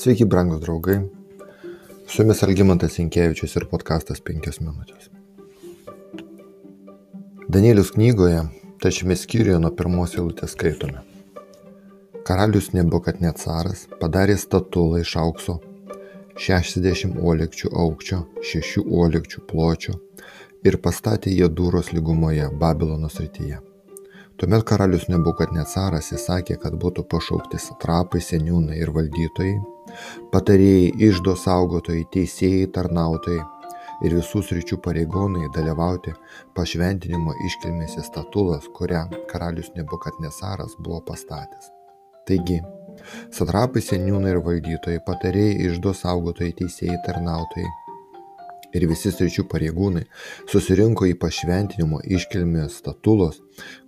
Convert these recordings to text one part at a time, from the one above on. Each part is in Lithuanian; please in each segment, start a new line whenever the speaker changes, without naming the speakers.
Sveiki, brangūs draugai. Su jumis Algymantas Inkievičius ir podkastas 5 minutės. Danielius knygoje, tačiame skyriuje nuo pirmos eilutės skaitome. Karalius Nebukadnecaras padarė statulą iš aukso 60 uolekčių aukščio, 6 uolekčių pločio ir pastatė ją dūros lygumoje Babilono srityje tuomet karalius nebukadnecaras įsakė kad būtų pašaukti satrapai seniūnai ir valdytojai patarėjai iždo saugotojai teisėjai tarnautojai ir visų sričių pareigūnai dalyvauti pašventinimo iškilmėse statulos kurią karalius nebukadnecaras buvo pastatęs taigi satrapai seniūnai ir valdytojai patarėjai iždo saugotojai teisėjai tarnautojai ir visi sričių pareigūnai susirinko į pašventinimo iškilmės statulos,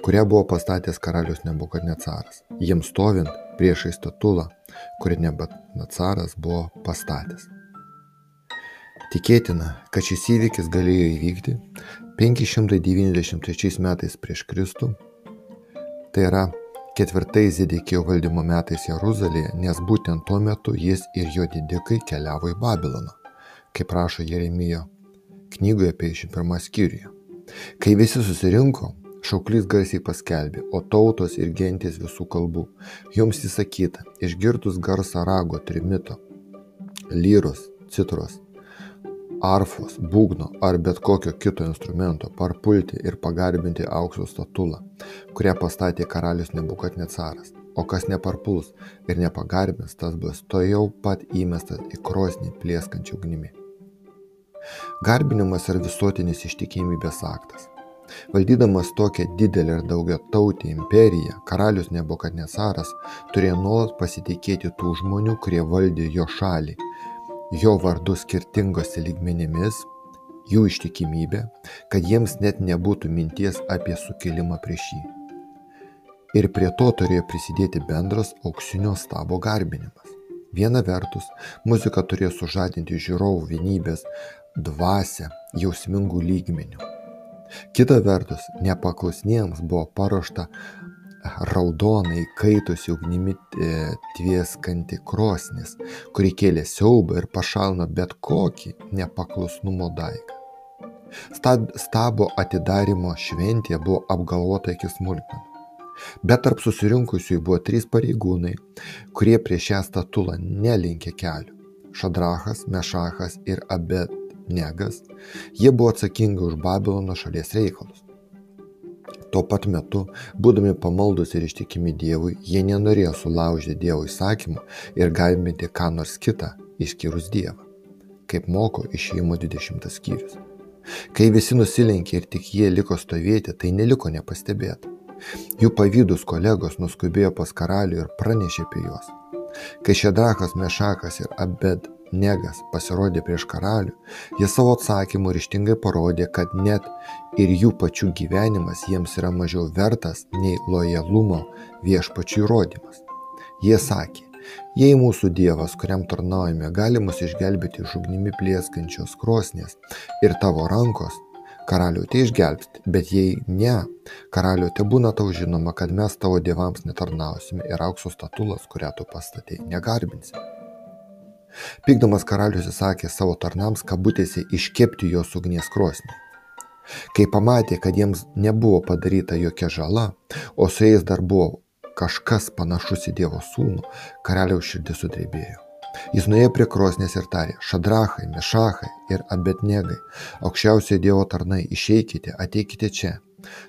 kurią buvo pastatęs karalius Nebukadnecaras. Jiems stovint priešai statulą, kurį Nebukadnecaras buvo pastatęs. Tikėtina, kad šis įvykis galėjo įvykti 593 metais prieš Kristų, tai yra ketvirtais Zedekėjo valdymo metais Jeruzalėje, nes būtent tuo metu jis ir jo didikai keliavo į Babiloną kaip rašo Jeremijo knygoje apie 21 skyriuje. Kai visi susirinko, šauklys garsiai paskelbė, o tautos ir gentys visų kalbų. Jums įsakyta, išgirtus garsą rago, trimito, lyros, citros, arfos, būgno ar bet kokio kito instrumento parpulti ir pagarbinti aukso statulą, kurią pastatė karalius Nebukadnecaras. O kas neparpuls ir nepagarbins, tas bus to jau pat įmestas į krosnį plėskančią ugnimi. Garbinimas yra visuotinis ištikimybės aktas. Valdydamas tokią didelę ir daugia tautį imperiją, karalius Nebukadnesaras turėjo nuolat pasitikėti tų žmonių, kurie valdė jo šalį, jo vardu skirtingose lygmenimis, jų ištikimybė, kad jiems net nebūtų minties apie sukilimą prieš jį. Ir prie to turėjo prisidėti bendras auksinio stabo garbinimas. Viena vertus, muzika turėjo sužadinti žiūrovų vienybės dvasią jausmingų lygmenių. Kita vertus, nepaklusniems buvo paruošta raudonai kaitusi ugnimi e, tvieskanti krosnis, kuri kėlė siaubą ir pašalino bet kokį nepaklusnumo daiktą. Stabo atidarimo šventė buvo apgalvota iki smulkmenų. Bet tarp susirinkusiųjų buvo trys pareigūnai, kurie prieš šią statulą nelinkė kelių. Šadrachas, Mešachas ir Abed Negas, jie buvo atsakingi už Babilono šalies reikalus. Tuo pat metu, būdami pamaldus ir ištikimi Dievui, jie nenorėjo sulaužyti Dievo įsakymų ir garbinti ką nors kitą, išskyrus Dievą, kaip moko išėjimo 20 skyrius. Kai visi nusilenkė ir tik jie liko stovėti, tai neliko nepastebėta. Jų pavydus kolegos nuskubėjo pas karalių ir pranešė apie juos. Kai Šedrakas, Mešakas ir Abed Negas pasirodė prieš karalių, jie savo atsakymu ryštingai parodė, kad net ir jų pačių gyvenimas jiems yra mažiau vertas nei lojalumo viešpačių įrodymas. Jie sakė, jei mūsų Dievas, kuriam tarnaujame, gali mus išgelbėti iš ugnimi plėskančios krosnės ir tavo rankos, karalių te išgelbsti, bet jei ne, karalių te būna tau žinoma, kad mes tavo dievams netarnausime ir aukso statulas, kurią tu pastatė, negarbinsime. Pykdamas karalius įsakė savo tarnams kabutėse iškepti jos ugnies krosnį. Kai pamatė, kad jiems nebuvo padaryta jokia žala, o su jais dar buvo kažkas panašus į Dievo sūnų, karaliaus širdis sudrebėjo. Jis nuėjo prie krosnės ir tarė, šadrachai, mešachai ir abetnegai, aukščiausiojo Dievo tarnai, išeikite, ateikite čia.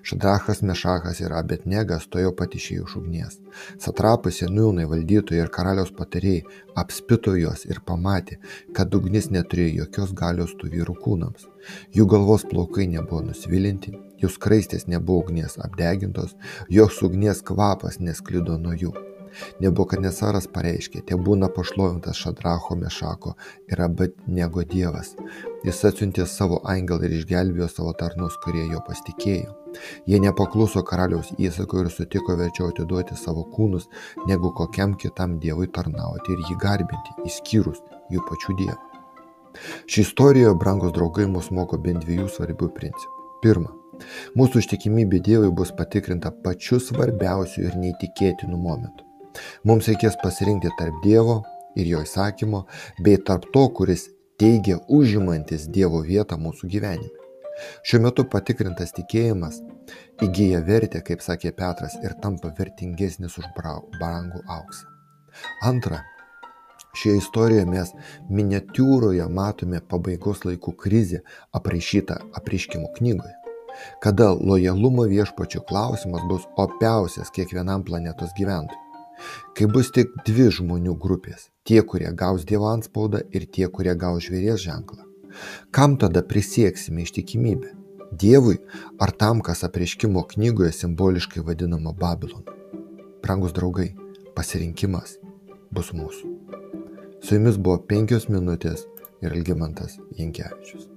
Šadrachas, Mešachas ir Abetnegas to jau pat išėjo iš ugnies. Satrapai, seniūnai, valdytojai ir karaliaus patarėjai apspito juos ir pamatė, kad ugnis neturėjo jokios galios tų vyrų kūnams. Jų galvos plaukai nebuvo nusvilinti, jų skraistės nebuvo ugnies apdegintos, jos ugnies kvapas nesklido nuo jų. Nebukadnesaras pareiškė, te būna pašlovintas Šadracho Mešako ir Abednego dievas. Jis atsiuntė savo angelą ir išgelbėjo savo tarnus, kurie jo pasitikėjo. Jie nepakluso karaliaus įsakui ir sutiko verčiau atiduoti savo kūnus, negu kokiam kitam dievui tarnauti ir jį garbinti, išskyrus jų pačių dievą. Ši istorija, brangus draugai, mus moko bent dviejų svarbių principų. Pirma, mūsų ištikimybė Dievui bus patikrinta pačiu svarbiausiu ir neįtikėtinu momentu. Mums reikės pasirinkti tarp Dievo ir jo įsakymo, bei tarp to, kuris teigia užimantis Dievo vietą mūsų gyvenime. Šiuo metu patikrintas tikėjimas įgyja vertę, kaip sakė Petras, ir tampa vertingesnis už brangų auksą. Antra, šioje istorijoje mes miniatiūroje matome pabaigos laikų krizę aprašytą apriškimo knygoje kada lojalumo viešpačių klausimas bus opiausias kiekvienam planetos gyventojui. Kai bus tik dvi žmonių grupės - tie, kurie gaus Dievo anspaudą ir tie, kurie gaus žvėries ženklą. Kam tada prisieksime ištikimybę? Dievui ar tam, kas apriškimo knygoje simboliškai vadinama Babilonu? Prangus draugai, pasirinkimas bus mūsų. Su jumis buvo penkios minutės ir Ilgimantas Jankievičius.